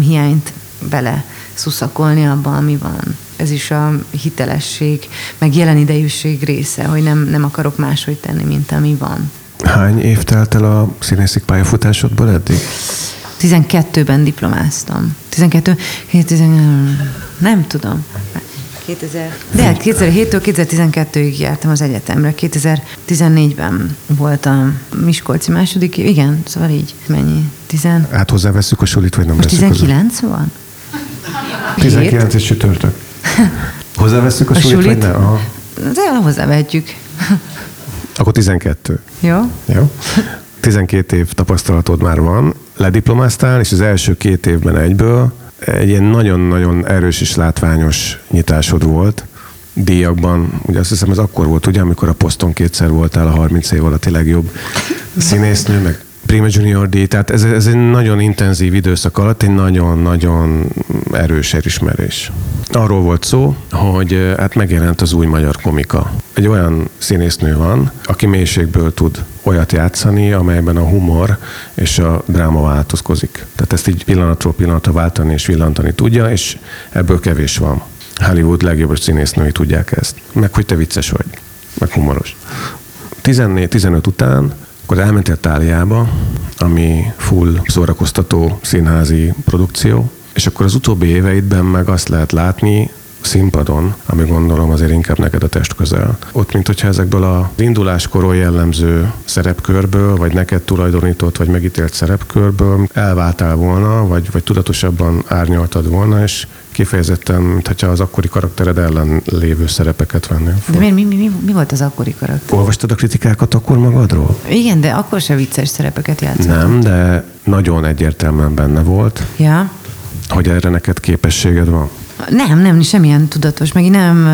hiányt bele szuszakolni abba, ami van. Ez is a hitelesség, meg jelen idejűség része, hogy nem, nem akarok máshogy tenni, mint ami van.
Hány év telt el a színészik pályafutásodból eddig?
12-ben diplomáztam. 12, 2000, nem tudom. 2000, de 2007-től 2012-ig jártam az egyetemre. 2014-ben voltam Miskolci második év. Igen, szóval így. Mennyi? 10...
Hát hozzáveszünk a sulit, vagy nem
Most 19 hozzá? van?
19 és csütörtök. Hozzáveszünk a, a sulit, vagy nem? Aha.
De hozzávehetjük.
Akkor 12.
Jó.
Jó. 12 év tapasztalatod már van, lediplomáztál, és az első két évben egyből egy ilyen nagyon-nagyon erős és látványos nyitásod volt díjakban. Ugye azt hiszem, ez akkor volt, ugye, amikor a poszton kétszer voltál a 30 év alatti legjobb színésznő, meg Prima Junior díj, tehát ez, ez egy nagyon intenzív időszak alatt egy nagyon-nagyon erős elismerés. Arról volt szó, hogy hát megjelent az új magyar komika. Egy olyan színésznő van, aki mélységből tud olyat játszani, amelyben a humor és a dráma változkozik. Tehát ezt így pillanatról pillanatra váltani és villantani tudja, és ebből kevés van. Hollywood legjobb színésznői tudják ezt. Meg hogy te vicces vagy, meg humoros. 14-15 után akkor elmentél Táliába, ami full szórakoztató színházi produkció, és akkor az utóbbi éveidben meg azt lehet látni, színpadon, ami gondolom azért inkább neked a test közel. Ott, mint hogyha ezekből az induláskoron jellemző szerepkörből, vagy neked tulajdonított, vagy megítélt szerepkörből elváltál volna, vagy, vagy tudatosabban árnyaltad volna, és kifejezetten, mintha az akkori karaktered ellen lévő szerepeket vennél
De mi, mi, mi, mi volt az akkori karakter?
Olvastad a kritikákat akkor magadról?
Igen, de akkor se vicces szerepeket játszott.
Nem, de nagyon egyértelműen benne volt,
Ja.
hogy erre neked képességed van.
Nem, nem, semmilyen tudatos, meg én nem,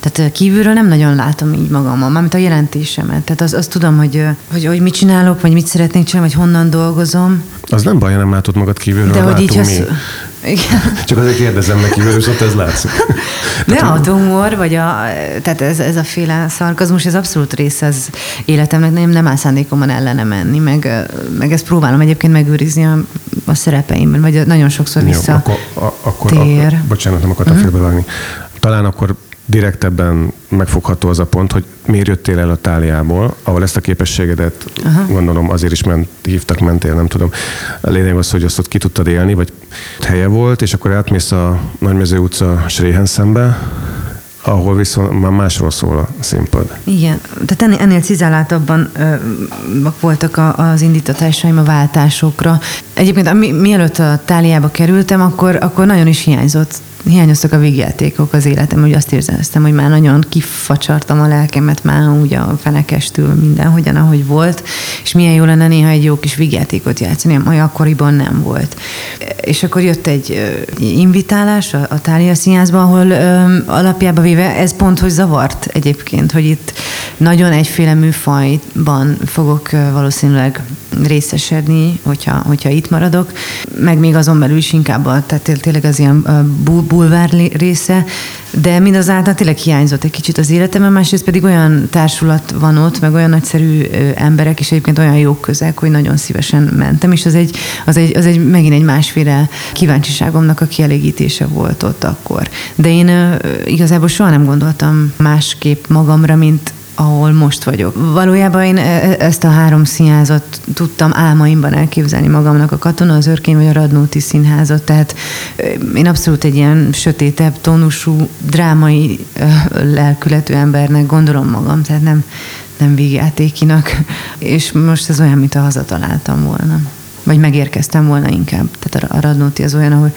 tehát kívülről nem nagyon látom így magammal, mármint a jelentésemet. Tehát azt, azt tudom, hogy, hogy, hogy mit csinálok, vagy mit szeretnék csinálni, vagy honnan dolgozom.
Az nem baj, nem látod magad kívülről,
De hogy így
látunk
az... Igen.
Csak azért kérdezem meg kívülről, és ott ez látszik.
De a humor, vagy a, tehát ez, ez a féle szarkazmus, ez abszolút része az életemnek, nem, nem áll szándékomban ellene menni, meg, meg ezt próbálom egyébként megőrizni a, a szerepeimben, vagy nagyon sokszor vissza.
Jó, akkor, a, akkor,
tér.
akkor, bocsánat, nem akartam uh-huh. félbevágni. Talán akkor direktebben megfogható az a pont, hogy miért jöttél el a táliából, ahol ezt a képességedet
Aha.
gondolom azért is ment, hívtak, mentél, nem tudom. A lényeg az, hogy azt ott ki tudtad élni, vagy helye volt, és akkor átmész a Nagymező utca Sréhenszembe, ahol viszont már másról szól a színpad.
Igen, tehát ennél, ennél cizáláltabban ö, voltak a, az indítatásaim a váltásokra. Egyébként ami, mielőtt a táliába kerültem, akkor, akkor nagyon is hiányzott hiányoztak a végjátékok az életem, hogy azt éreztem, hogy már nagyon kifacsartam a lelkemet már úgy a fenekestül mindenhogyan, ahogy volt, és milyen jó lenne néha egy jó kis végjátékot játszani, ami akkoriban nem volt. És akkor jött egy invitálás a, a Tália Színházba, ahol ö, alapjába véve ez pont, hogy zavart egyébként, hogy itt nagyon egyféle műfajban fogok valószínűleg részesedni, hogyha, hogyha itt maradok, meg még azon belül is inkább a, tehát tényleg az ilyen bulvár része, de mindazáltal tényleg hiányzott egy kicsit az életemben, másrészt pedig olyan társulat van ott, meg olyan nagyszerű emberek, és egyébként olyan jók közeg, hogy nagyon szívesen mentem, és az egy, az egy, az egy megint egy másféle kíváncsiságomnak a kielégítése volt ott akkor. De én igazából soha nem gondoltam másképp magamra, mint ahol most vagyok. Valójában én e- ezt a három színházat tudtam álmaimban elképzelni magamnak, a Katona, az Örkény vagy a Radnóti színházat, tehát ö, én abszolút egy ilyen sötétebb, tónusú, drámai lelkületű embernek gondolom magam, tehát nem, nem vígjátékinak. És most ez olyan, mint a hazataláltam volna. Vagy megérkeztem volna inkább. Tehát a Radnóti az olyan, ahol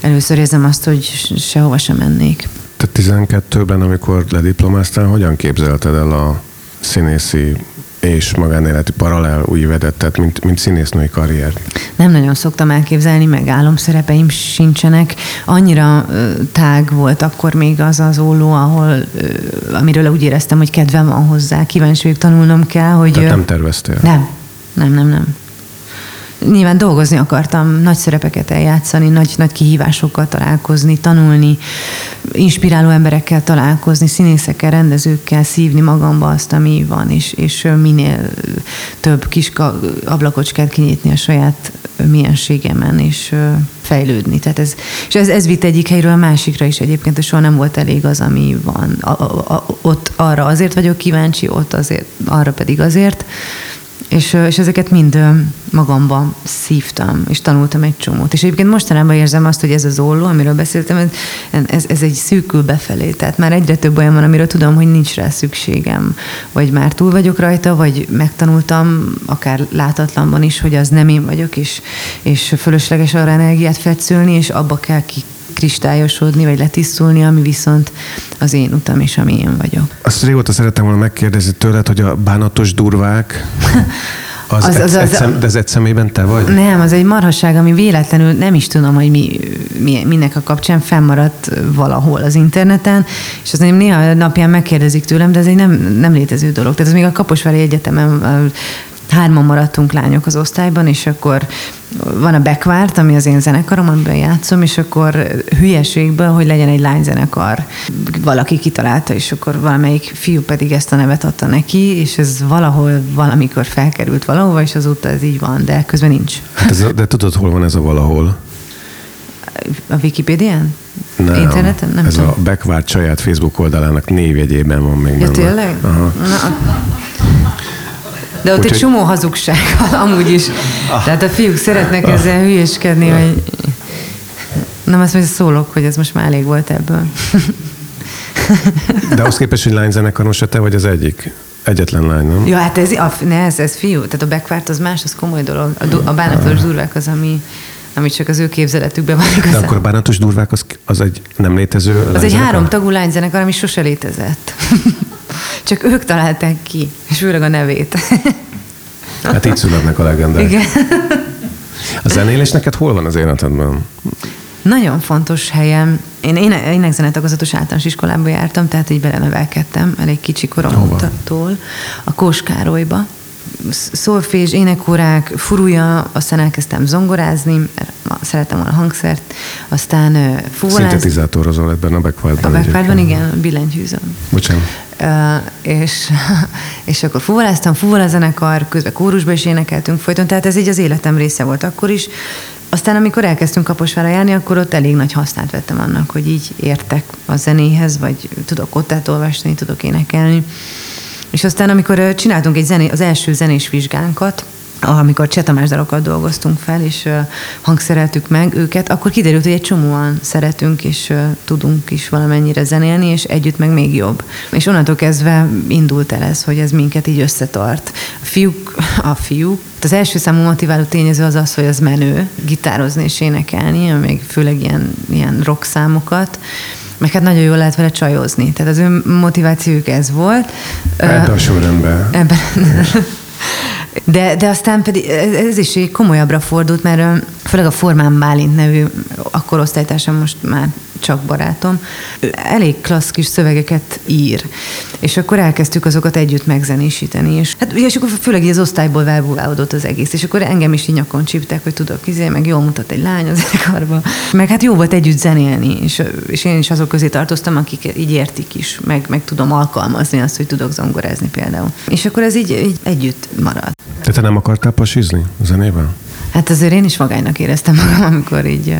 először érzem azt, hogy sehova sem mennék.
Te 12-ben, amikor lediplomáztál, hogyan képzelted el a színészi és magánéleti paralel új vedettet, mint, mint színésznői karrier?
Nem nagyon szoktam elképzelni, meg álomszerepeim sincsenek. Annyira ö, tág volt akkor még az az óló, ahol, ö, amiről úgy éreztem, hogy kedvem van hozzá, kíváncsi vagyok, tanulnom kell, hogy...
Tehát nem terveztél?
nem, nem, nem, nem. Nyilván dolgozni akartam, nagy szerepeket eljátszani, nagy, nagy kihívásokkal találkozni, tanulni, inspiráló emberekkel találkozni, színészekkel, rendezőkkel, szívni magamba azt, ami van, és, és minél több kis ablakocskát kinyitni a saját mienségemen, és fejlődni. Tehát ez, és ez, ez vitt egyik helyről a másikra is egyébként, és soha nem volt elég az, ami van. A, a, a, ott arra azért vagyok kíváncsi, ott azért, arra pedig azért. És, és ezeket mind ö, magamba szívtam, és tanultam egy csomót. És egyébként mostanában érzem azt, hogy ez az olló, amiről beszéltem, ez, ez, ez egy szűkül befelé. Tehát már egyre több olyan van, amiről tudom, hogy nincs rá szükségem. Vagy már túl vagyok rajta, vagy megtanultam, akár látatlanban is, hogy az nem én vagyok, és, és fölösleges arra energiát fetszülni, és abba kell ki kristályosodni, vagy letisztulni, ami viszont az én utam, és ami én vagyok.
Azt régóta szerettem volna megkérdezni tőled, hogy a bánatos durvák, az,
Az-
az,
az-
egy, de ez egy szemében te vagy?
Nem, az egy marhaság, ami véletlenül nem is tudom, hogy mi, mi minek a kapcsán fennmaradt valahol az interneten, és az néha napján megkérdezik tőlem, de ez egy nem, nem létező dolog. Tehát ez még a Kaposvári Egyetemen hárman maradtunk lányok az osztályban, és akkor van a Backvárt, ami az én zenekarom, amiben játszom, és akkor hülyeségből, hogy legyen egy lányzenekar. Valaki kitalálta, és akkor valamelyik fiú pedig ezt a nevet adta neki, és ez valahol valamikor felkerült valahova, és azóta ez így van, de közben nincs.
Hát ez, de tudod, hol van ez a valahol?
A Wikipédián?
Nem,
Interneten? Nem
ez
tudom.
a Backvárt saját Facebook oldalának névjegyében van még.
Ja, tényleg?
Aha.
Na, De ott
Úgyhogy-
egy csomó hazugság van amúgy is. Tehát a fiúk szeretnek ezzel hülyeskedni, hogy nem azt mondja, szólok, hogy ez most már elég volt ebből.
De ahhoz képest, hogy lányzenekar most te vagy az egyik. Egyetlen lány, nem?
Ja, hát ez, a, ne, ez, ez fiú, tehát a backfart az más, az komoly dolog. A, a bánatos durvák az, ami, ami csak az ő képzeletükben van
De
igazán.
akkor a bánatos durvák az, az egy nem létező
Az egy
lányzenekar?
három tagú lányzenekar, ami sose létezett. Csak ők találták ki, és főleg a nevét.
Hát így születnek a legendák.
Igen.
A zenélés neked hol van az életedben?
Nagyon fontos helyem. Én éne- énekzenetagozatos általános iskolába jártam, tehát így belenevelkedtem elég kicsi koromtól a Kóskárolyba. Sz- Szolfés, énekórák, furúja, aztán elkezdtem zongorázni, szerettem volna hangszert, aztán ö, fuvolázni.
Szintetizátorozol ebben a
A
backwartban.
backwartban
egyébként.
igen, billentyűzöm.
Bocsánat.
Uh, és, és akkor fuvoláztam, fuvola-zenekar, közben kórusba is énekeltünk folyton, tehát ez így az életem része volt akkor is. Aztán, amikor elkezdtünk Kaposvára járni, akkor ott elég nagy hasznát vettem annak, hogy így értek a zenéhez, vagy tudok kottát olvasni, tudok énekelni. És aztán, amikor csináltunk egy zené, az első zenés vizsgánkat, amikor Cseh Tamás dalokat dolgoztunk fel, és hangszereltük meg őket, akkor kiderült, hogy egy csomóan szeretünk, és tudunk is valamennyire zenélni, és együtt meg még jobb. És onnantól kezdve indult el ez, hogy ez minket így összetart. A fiúk, a fiúk, az első számú motiváló tényező az az, hogy az menő, gitározni és énekelni, még főleg ilyen, ilyen rock számokat, meg hát nagyon jól lehet vele csajozni. Tehát az ő motivációjuk ez volt.
Ebben a sorrendben.
Ebben. De, de aztán pedig ez ez is komolyabbra fordult, mert főleg a Formán Bálint nevű akkor osztálytársam most már csak barátom, elég klassz kis szövegeket ír. És akkor elkezdtük azokat együtt megzenésíteni. És, hát, és akkor főleg így az osztályból elbúválódott az egész. És akkor engem is így nyakon csíptek, hogy tudok izé, meg jól mutat egy lány az zenekarban. Meg hát jó volt együtt zenélni, és, és én is azok közé tartoztam, akik így értik is, meg, meg tudom alkalmazni azt, hogy tudok zongorázni például. És akkor ez így, így együtt maradt.
De te nem akartál pasizni a zenében?
Hát azért én is magánynak éreztem magam, amikor így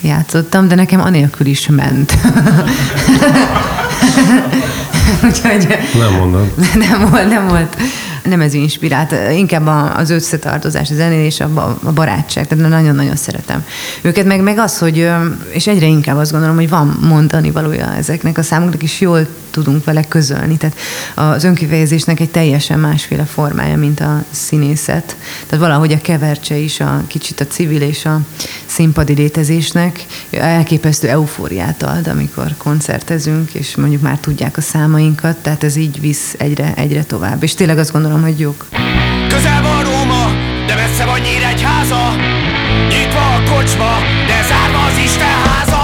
játszottam, de nekem anélkül is ment. Úgyhogy
Nem mondod.
nem volt, nem volt, nem ez inspirált, inkább az összetartozás, a zenélés, a, ba- a barátság, tehát nagyon-nagyon szeretem őket, meg, meg az, hogy, és egyre inkább azt gondolom, hogy van mondani valója ezeknek a számoknak, és jól tudunk vele közölni. Tehát az önkifejezésnek egy teljesen másféle formája, mint a színészet. Tehát valahogy a kevercse is a kicsit a civil és a színpadi létezésnek elképesztő eufóriát ad, amikor koncertezünk, és mondjuk már tudják a számainkat, tehát ez így visz egyre, egyre tovább. És tényleg azt gondolom, hogy jók.
Közel van Róma, de messze van Nyíregyháza Nyitva a kocsma, de zárva az Isten háza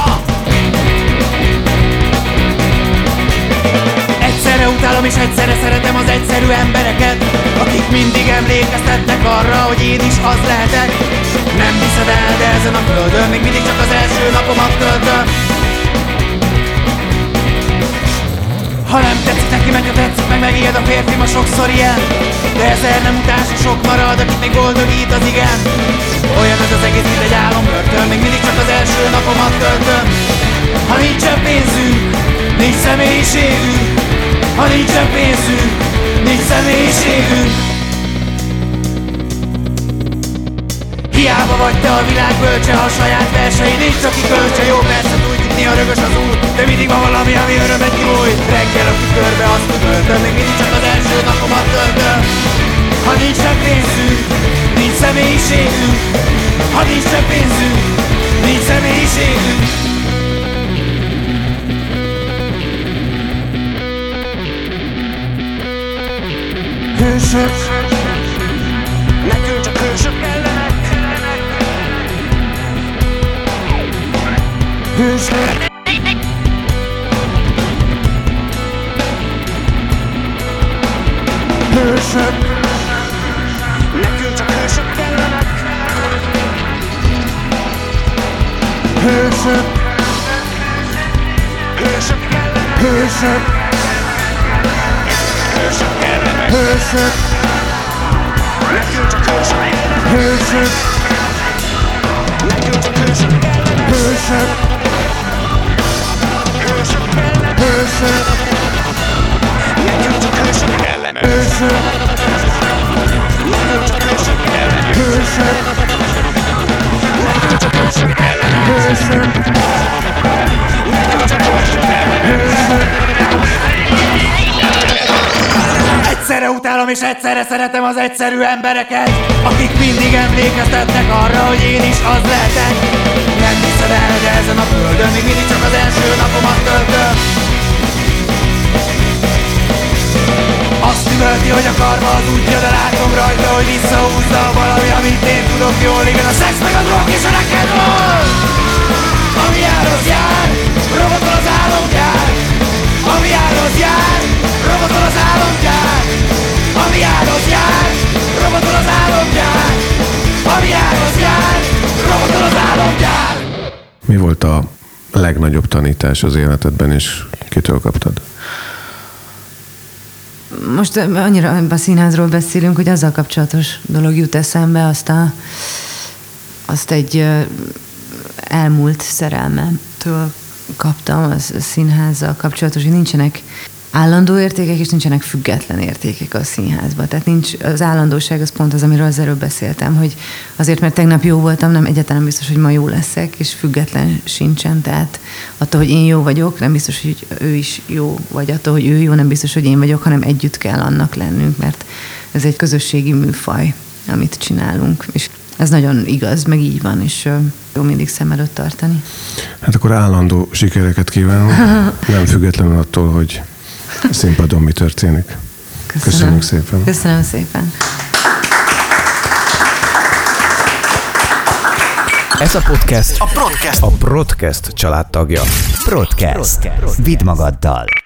Utálom és egyszerre szeretem az egyszerű embereket Akik mindig emlékeztetnek arra, hogy én is az lehetek. Nem hiszed el, de ezen a földön még mindig csak az első napomat töltöm. Ha nem tetszik neki, meg ha tetszik, meg megijed a férfi, ma sokszor ilyen. De ezer nem utás, sok marad, akit még boldogít az igen. Olyan ez az egész, mint egy álombörtön Még mindig csak az első napomat töltöm. Ha nincsen pénzünk, nincs személyiségünk Ha nincsen pénzünk, nincs személyiségünk. Hiába vagy te a világ bölcse, a saját versei nincs, aki kölcse Jó, persze tudjuk, néha rögös az út, de mindig van valami, ami örömet nyújt. Reggel a tükörbe azt tükröltöm, még mindig csak az első napomat töltöm. Ha nincsen pénzünk, nincs személyiségünk. Ha nincsen pénzünk, nincs személyiségünk Hősök Nekünk csak hősök kellenek. Hősök Hősök Nekünk csak hősök kellenek. Hősök Hősök Hősök Hırsız Hırsız Hırsız Hırsız Hırsız Hırsız person. Person. Hősök utálom és egyszerre szeretem az egyszerű embereket Akik mindig emlékeztetnek arra, hogy én is az lehetek. Nem hiszed el, de ezen a földön még mindig csak az első napomat töltöm. Azt üvölti, hogy a karma az útja, de látom rajta, hogy visszahúzza valami, amit én tudok jól. Igen, a szex meg a drog és a rock'n'roll Ami jár, az jár, robotol az álomgyár Ami jár, az jár, robotol az álomgyár Ami jár, az jár, robotol az álomgyár Ami jár, az jár, robotol az álomgyár
Mi volt a legnagyobb tanítás az életedben, és kitől kaptad?
Most annyira a színházról beszélünk, hogy azzal kapcsolatos dolog jut eszembe, azt, a, azt egy elmúlt szerelmemtől kaptam az a színházzal kapcsolatos, hogy nincsenek állandó értékek, és nincsenek független értékek a színházban. Tehát nincs, az állandóság az pont az, amiről az előbb beszéltem, hogy azért, mert tegnap jó voltam, nem egyáltalán biztos, hogy ma jó leszek, és független sincsen. Tehát attól, hogy én jó vagyok, nem biztos, hogy ő is jó, vagy attól, hogy ő jó, nem biztos, hogy én vagyok, hanem együtt kell annak lennünk, mert ez egy közösségi műfaj, amit csinálunk. És ez nagyon igaz, meg így van, és jó mindig szem előtt tartani.
Hát akkor állandó sikereket kívánok, nem függetlenül attól, hogy színpadon mi történik. Köszönjük szépen.
Köszönöm szépen.
Ez a podcast a Broadcast, a Broadcast családtagja.
Podcast. Vidd magaddal.